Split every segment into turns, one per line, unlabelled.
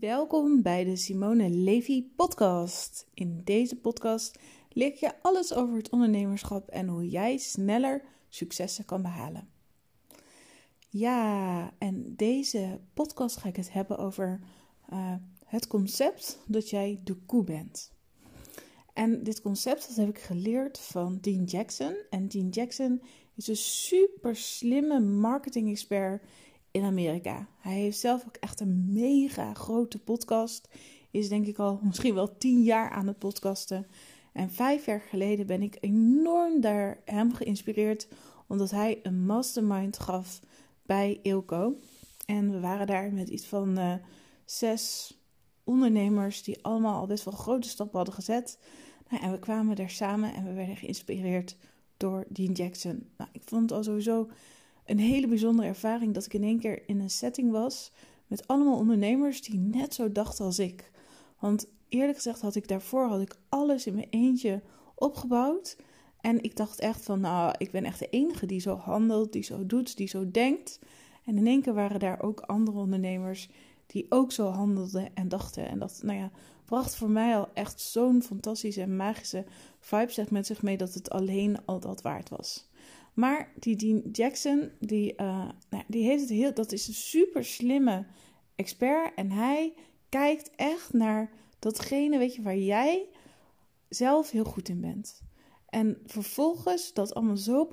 Welkom bij de Simone Levy podcast. In deze podcast leer je alles over het ondernemerschap en hoe jij sneller successen kan behalen. Ja, en deze podcast ga ik het hebben over uh, het concept dat jij de koe bent. En dit concept dat heb ik geleerd van Dean Jackson. En Dean Jackson is een super slimme marketing expert in Amerika. Hij heeft zelf ook echt een mega grote podcast. Is denk ik al misschien wel tien jaar aan het podcasten. En vijf jaar geleden ben ik enorm door hem geïnspireerd. Omdat hij een mastermind gaf bij Ilco. En we waren daar met iets van uh, zes ondernemers die allemaal al best wel grote stappen hadden gezet. Nou, en we kwamen daar samen en we werden geïnspireerd door Dean Jackson. Nou, ik vond het al sowieso een hele bijzondere ervaring dat ik in één keer in een setting was met allemaal ondernemers die net zo dachten als ik. Want eerlijk gezegd had ik daarvoor had ik alles in mijn eentje opgebouwd. En ik dacht echt van, nou, ik ben echt de enige die zo handelt, die zo doet, die zo denkt. En in één keer waren daar ook andere ondernemers die ook zo handelden en dachten. En dat, nou ja, bracht voor mij al echt zo'n fantastische en magische vibe zeg, met zich mee dat het alleen al dat waard was. Maar die Dean Jackson, die, uh, nou, die heeft het heel, dat is een super slimme expert. En hij kijkt echt naar datgene, weet je, waar jij zelf heel goed in bent. En vervolgens dat allemaal zo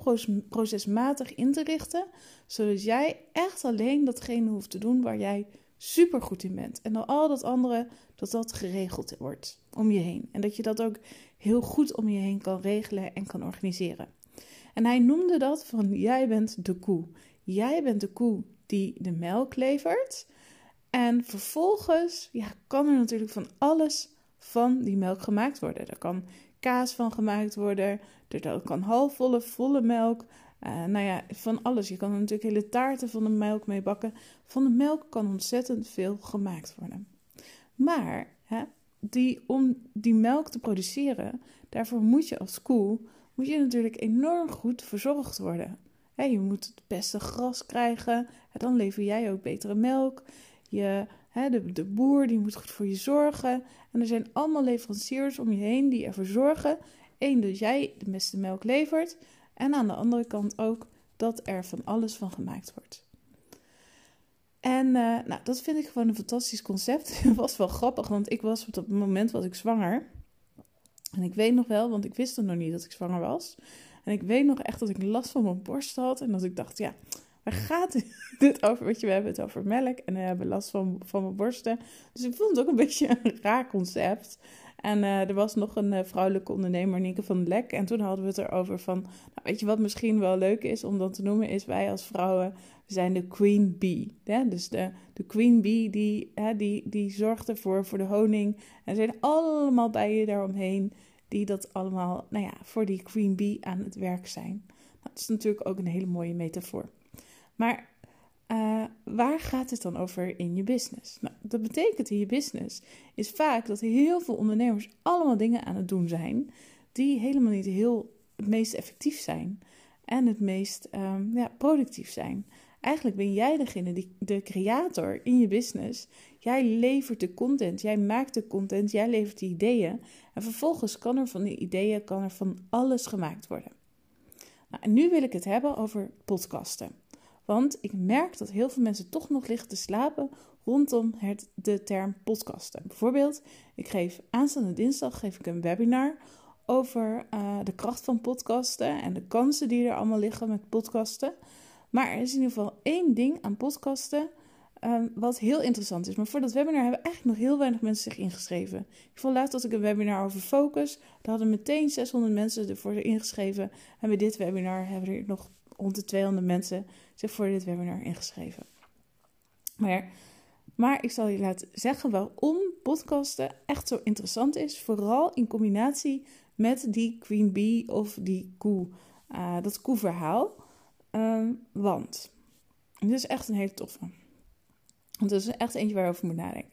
procesmatig in te richten, zodat jij echt alleen datgene hoeft te doen waar jij super goed in bent. En dan al dat andere, dat dat geregeld wordt om je heen. En dat je dat ook heel goed om je heen kan regelen en kan organiseren. En hij noemde dat van jij bent de koe. Jij bent de koe die de melk levert. En vervolgens ja, kan er natuurlijk van alles van die melk gemaakt worden. Er kan kaas van gemaakt worden. Er kan halfvolle, volle melk. Uh, nou ja, van alles. Je kan er natuurlijk hele taarten van de melk mee bakken. Van de melk kan ontzettend veel gemaakt worden. Maar hè, die, om die melk te produceren, daarvoor moet je als koe moet je natuurlijk enorm goed verzorgd worden. je moet het beste gras krijgen, dan lever jij ook betere melk. Je, de, de boer die moet goed voor je zorgen. En er zijn allemaal leveranciers om je heen die ervoor zorgen. Eén, dat jij de beste melk levert. En aan de andere kant ook dat er van alles van gemaakt wordt. En uh, nou, dat vind ik gewoon een fantastisch concept. Het was wel grappig, want ik was op dat moment was ik zwanger. En ik weet nog wel, want ik wist nog niet dat ik zwanger was. En ik weet nog echt dat ik last van mijn borst had. En dat ik dacht, ja, waar gaat dit over? Weet je, we hebben het over melk en we hebben last van, van mijn borsten. Dus ik vond het ook een beetje een raar concept. En uh, er was nog een uh, vrouwelijke ondernemer, Nieke van Lek. En toen hadden we het erover van, nou, weet je wat misschien wel leuk is om dan te noemen, is wij als vrouwen, we zijn de queen bee. Dus de, de queen bee die, hè, die, die zorgt ervoor voor de honing. En zijn allemaal bijen daaromheen die dat allemaal, nou ja, voor die queen bee aan het werk zijn. Dat is natuurlijk ook een hele mooie metafoor. Maar uh, waar gaat het dan over in je business? Nou, dat betekent in je business is vaak dat heel veel ondernemers allemaal dingen aan het doen zijn die helemaal niet heel het meest effectief zijn en het meest um, ja, productief zijn. Eigenlijk ben jij degene die de creator in je business. Jij levert de content, jij maakt de content, jij levert de ideeën. En vervolgens kan er van die ideeën kan er van alles gemaakt worden. Nou, nu wil ik het hebben over podcasten. Want ik merk dat heel veel mensen toch nog liggen te slapen rondom het, de term podcasten. Bijvoorbeeld, ik geef aanstaande dinsdag geef ik een webinar over uh, de kracht van podcasten en de kansen die er allemaal liggen met podcasten. Maar er is in ieder geval één ding aan podcasten um, wat heel interessant is. Maar voor dat webinar hebben eigenlijk nog heel weinig mensen zich ingeschreven. Ik vond laatst dat ik een webinar over focus. Daar hadden meteen 600 mensen ervoor ingeschreven. En bij dit webinar hebben er nog rond de 200 mensen zich voor dit webinar ingeschreven. Maar, maar ik zal je laten zeggen waarom podcasten echt zo interessant is. Vooral in combinatie met die Queen Bee of die koe. Uh, dat koe-verhaal. Uh, want, dit is echt een hele toffe. Want dat is echt eentje waar je over moet nadenken.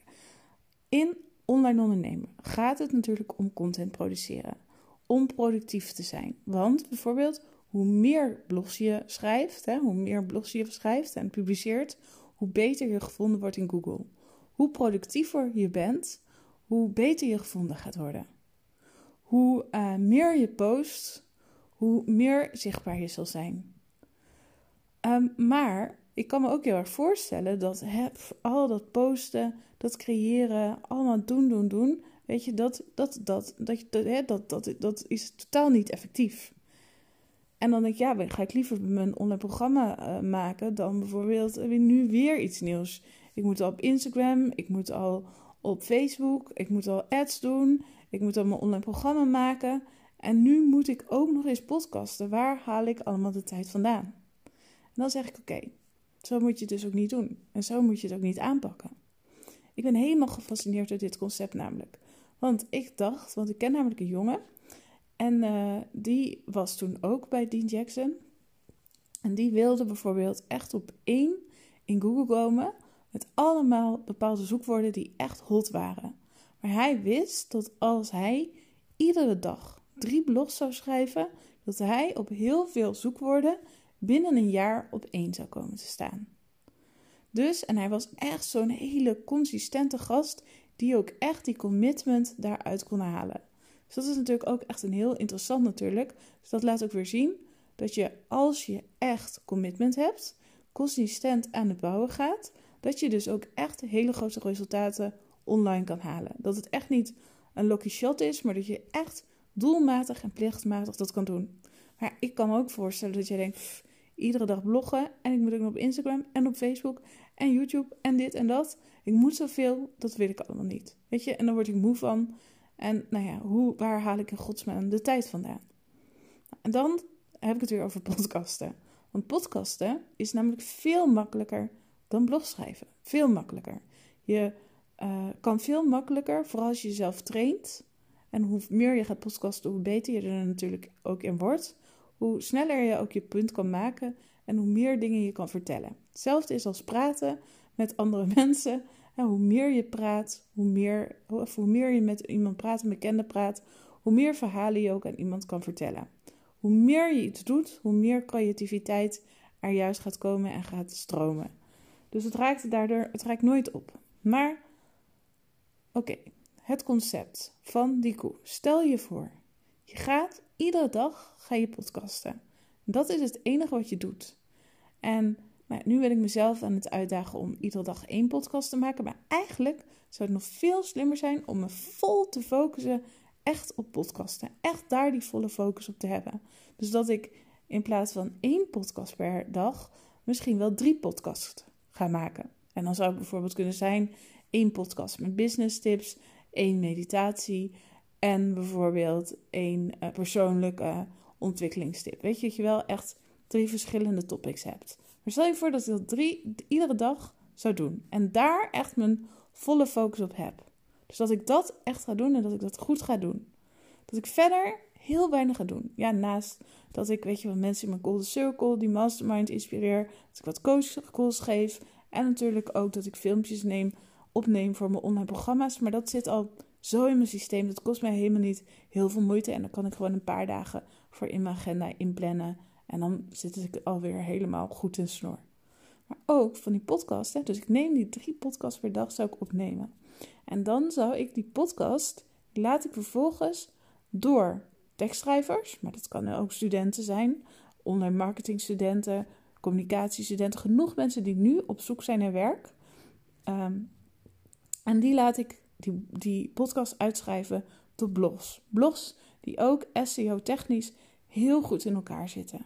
In online ondernemen gaat het natuurlijk om content produceren. Om productief te zijn. Want bijvoorbeeld, hoe meer blogs je schrijft, hè, hoe meer blogs je schrijft en publiceert, hoe beter je gevonden wordt in Google. hoe productiever je bent, hoe beter je gevonden gaat worden. Hoe uh, meer je post, hoe meer zichtbaar je zal zijn. Um, maar ik kan me ook heel erg voorstellen dat al dat posten, dat creëren, allemaal doen, doen, doen. Weet je, dat, dat, dat, dat, dat, dat, dat, dat is totaal niet effectief. En dan denk ik, ja, ga ik liever mijn online programma eh, maken dan bijvoorbeeld nu weer iets nieuws. Ik moet al op Instagram, ik moet al op Facebook, ik moet al ads doen, ik moet al mijn online programma maken. En nu moet ik ook nog eens podcasten. Waar haal ik allemaal de tijd vandaan? En dan zeg ik, oké, zo moet je het dus ook niet doen. En zo moet je het ook niet aanpakken. Ik ben helemaal gefascineerd door dit concept namelijk. Want ik dacht, want ik ken namelijk een jongen. En uh, die was toen ook bij Dean Jackson. En die wilde bijvoorbeeld echt op één in Google komen. Met allemaal bepaalde zoekwoorden die echt hot waren. Maar hij wist dat als hij iedere dag drie blogs zou schrijven, dat hij op heel veel zoekwoorden binnen een jaar op één zou komen te staan. Dus, en hij was echt zo'n hele consistente gast die ook echt die commitment daaruit kon halen. Dus dat is natuurlijk ook echt een heel interessant natuurlijk. Dus dat laat ook weer zien dat je als je echt commitment hebt, consistent aan het bouwen gaat, dat je dus ook echt hele grote resultaten online kan halen. Dat het echt niet een lucky shot is, maar dat je echt doelmatig en plichtmatig dat kan doen. Maar ik kan me ook voorstellen dat jij denkt, iedere dag bloggen en ik moet ook nog op Instagram en op Facebook en YouTube en dit en dat. Ik moet zoveel, dat wil ik allemaal niet. Weet je, en dan word ik moe van. En nou ja, hoe, waar haal ik in godsnaam de tijd vandaan? En dan heb ik het weer over podcasten. Want podcasten is namelijk veel makkelijker dan blogschrijven. Veel makkelijker. Je uh, kan veel makkelijker, vooral als je jezelf traint. En hoe meer je gaat podcasten, hoe beter je er natuurlijk ook in wordt. Hoe sneller je ook je punt kan maken en hoe meer dingen je kan vertellen. Hetzelfde is als praten met andere mensen. En hoe meer je praat, hoe meer, hoe meer je met iemand praat, een bekende praat, hoe meer verhalen je ook aan iemand kan vertellen. Hoe meer je iets doet, hoe meer creativiteit er juist gaat komen en gaat stromen. Dus het raakt daardoor, het raakt nooit op. Maar, oké, het concept van die koe. Stel je voor, je gaat iedere dag ga je podcasten. Dat is het enige wat je doet. En nou, nu ben ik mezelf aan het uitdagen om iedere dag één podcast te maken. Maar eigenlijk zou het nog veel slimmer zijn om me vol te focussen echt op podcasten. Echt daar die volle focus op te hebben. Dus dat ik in plaats van één podcast per dag misschien wel drie podcasts ga maken. En dan zou het bijvoorbeeld kunnen zijn één podcast met business tips, één meditatie en bijvoorbeeld één uh, persoonlijke ontwikkelingstip. Weet je dat je wel echt drie verschillende topics hebt. Maar stel je voor dat ik dat drie, iedere dag zou doen. En daar echt mijn volle focus op heb. Dus dat ik dat echt ga doen en dat ik dat goed ga doen. Dat ik verder heel weinig ga doen. Ja, naast dat ik, weet je, wat mensen in mijn Golden Circle, die mastermind inspireer. Dat ik wat coachcalls geef. En natuurlijk ook dat ik filmpjes neem, opneem voor mijn online programma's. Maar dat zit al zo in mijn systeem. Dat kost mij helemaal niet heel veel moeite. En dan kan ik gewoon een paar dagen voor in mijn agenda inplannen. En dan zit ik alweer helemaal goed in snor. Maar ook van die podcast. Hè? Dus ik neem die drie podcasts per dag zou ik opnemen. En dan zou ik die podcast, die laat ik vervolgens door tekstschrijvers. Maar dat kan ook studenten zijn. Online marketingstudenten, communicatiestudenten. Genoeg mensen die nu op zoek zijn naar werk. Ehm, en die laat ik die, die podcast uitschrijven tot blogs. Blogs die ook SEO-technisch heel goed in elkaar zitten.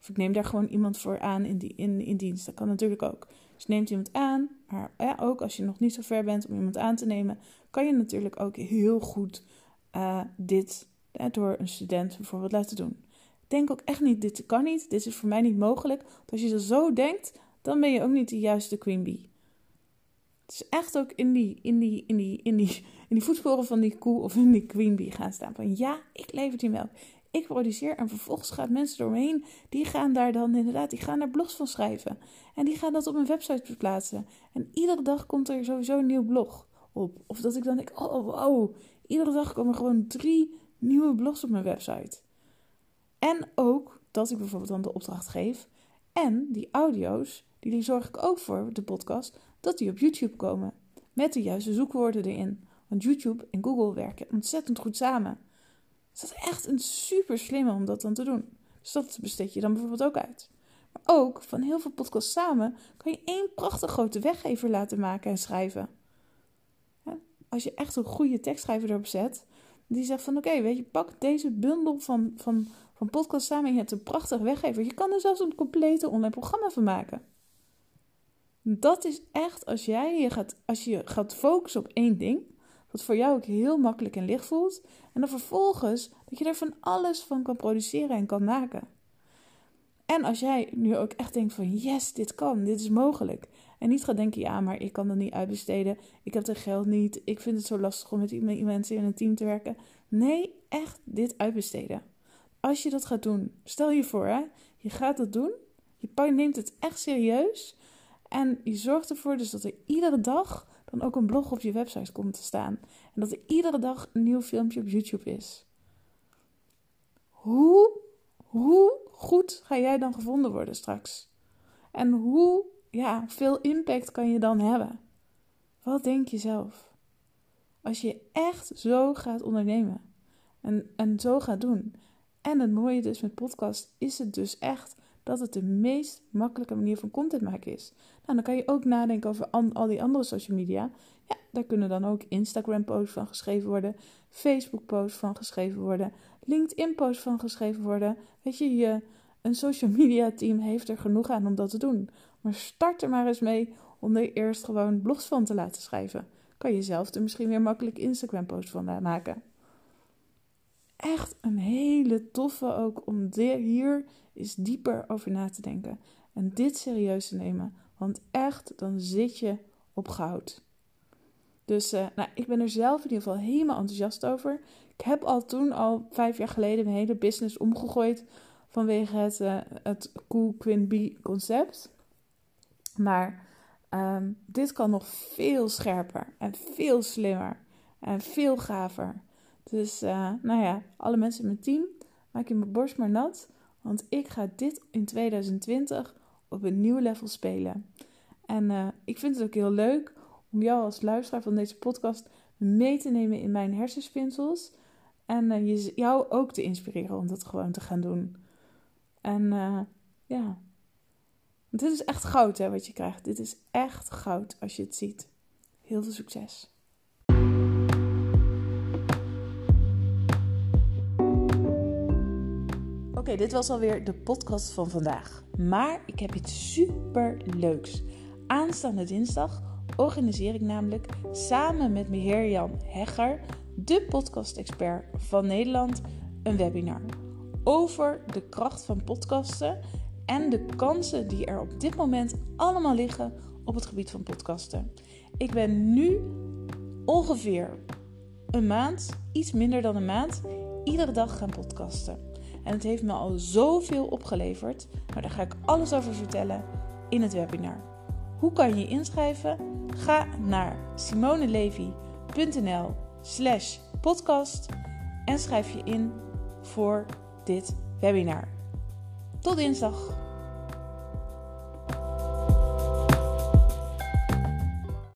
Of ik neem daar gewoon iemand voor aan in, die, in, in dienst. Dat kan natuurlijk ook. Dus neemt iemand aan, maar ja, ook als je nog niet zo ver bent om iemand aan te nemen, kan je natuurlijk ook heel goed uh, dit door een student bijvoorbeeld laten doen. Denk ook echt niet, dit kan niet, dit is voor mij niet mogelijk. Als je dat zo denkt, dan ben je ook niet de juiste queen bee. Het is echt ook in die, in die, in die, in die, in die voetsporen van die koe of in die queen bee gaan staan. Van ja, ik lever die melk. Ik produceer en vervolgens gaan mensen door me heen. Die gaan daar dan inderdaad, die gaan daar blogs van schrijven. En die gaan dat op een website plaatsen. En iedere dag komt er sowieso een nieuw blog op. Of dat ik dan denk, oh wow, iedere dag komen er gewoon drie nieuwe blogs op mijn website. En ook dat ik bijvoorbeeld dan de opdracht geef. En die audio's, die zorg ik ook voor, de podcast, dat die op YouTube komen. met de juiste zoekwoorden erin. Want YouTube en Google werken ontzettend goed samen. Dus dat is echt een super slimme om dat dan te doen. Dus dat besteed je dan bijvoorbeeld ook uit. Maar ook van heel veel podcasts samen kan je één prachtig grote weggever laten maken en schrijven. Als je echt een goede tekstschrijver erop zet, die zegt van oké, weet je, pak deze bundel van, van, van podcasts samen en je hebt een prachtig weggever. Je kan er zelfs een complete online programma van maken. Dat is echt als jij je gaat, als je gaat focussen op één ding, wat voor jou ook heel makkelijk en licht voelt, en dan vervolgens dat je er van alles van kan produceren en kan maken. En als jij nu ook echt denkt van yes, dit kan, dit is mogelijk. En niet gaat denken, ja, maar ik kan dat niet uitbesteden. Ik heb er geld niet. Ik vind het zo lastig om met mensen in een team te werken. Nee, echt dit uitbesteden. Als je dat gaat doen, stel je voor, hè, je gaat dat doen. Je neemt het echt serieus. En je zorgt ervoor dus dat er iedere dag dan ook een blog op je website komt te staan. En dat er iedere dag een nieuw filmpje op YouTube is. Hoe, hoe goed ga jij dan gevonden worden straks? En hoe ja, veel impact kan je dan hebben? Wat denk je zelf? Als je echt zo gaat ondernemen en, en zo gaat doen. En het mooie dus met podcast is het dus echt dat het de meest makkelijke manier van content maken is. Nou, dan kan je ook nadenken over al die andere social media. Ja, daar kunnen dan ook Instagram-posts van geschreven worden, Facebook-posts van geschreven worden, LinkedIn-posts van geschreven worden. Weet je, je, een social media team heeft er genoeg aan om dat te doen. Maar start er maar eens mee om er eerst gewoon blogs van te laten schrijven. Kan je zelf er misschien weer makkelijk Instagram-posts van maken. Echt een hele toffe ook om hier eens dieper over na te denken. En dit serieus te nemen. Want echt, dan zit je op goud. Dus uh, nou, ik ben er zelf in ieder geval helemaal enthousiast over. Ik heb al toen, al vijf jaar geleden, mijn hele business omgegooid vanwege het, uh, het Cool Queen Bee concept. Maar um, dit kan nog veel scherper en veel slimmer en veel gaver. Dus uh, nou ja, alle mensen in mijn team, maak je mijn borst maar nat. Want ik ga dit in 2020 op een nieuw level spelen. En uh, ik vind het ook heel leuk om jou als luisteraar van deze podcast mee te nemen in mijn hersenspinsels. En uh, jou ook te inspireren om dat gewoon te gaan doen. En ja, dit is echt goud hè, wat je krijgt. Dit is echt goud als je het ziet. Heel veel succes. Oké, dit was alweer de podcast van vandaag. Maar ik heb iets super leuks. Aanstaande dinsdag organiseer ik namelijk samen met meneer Jan Hegger, de podcast-expert van Nederland, een webinar over de kracht van podcasten en de kansen die er op dit moment allemaal liggen op het gebied van podcasten. Ik ben nu ongeveer een maand, iets minder dan een maand, iedere dag gaan podcasten. En het heeft me al zoveel opgeleverd, maar daar ga ik alles over vertellen in het webinar. Hoe kan je je inschrijven? Ga naar simonelevy.nl slash podcast en schrijf je in voor dit webinar. Tot dinsdag!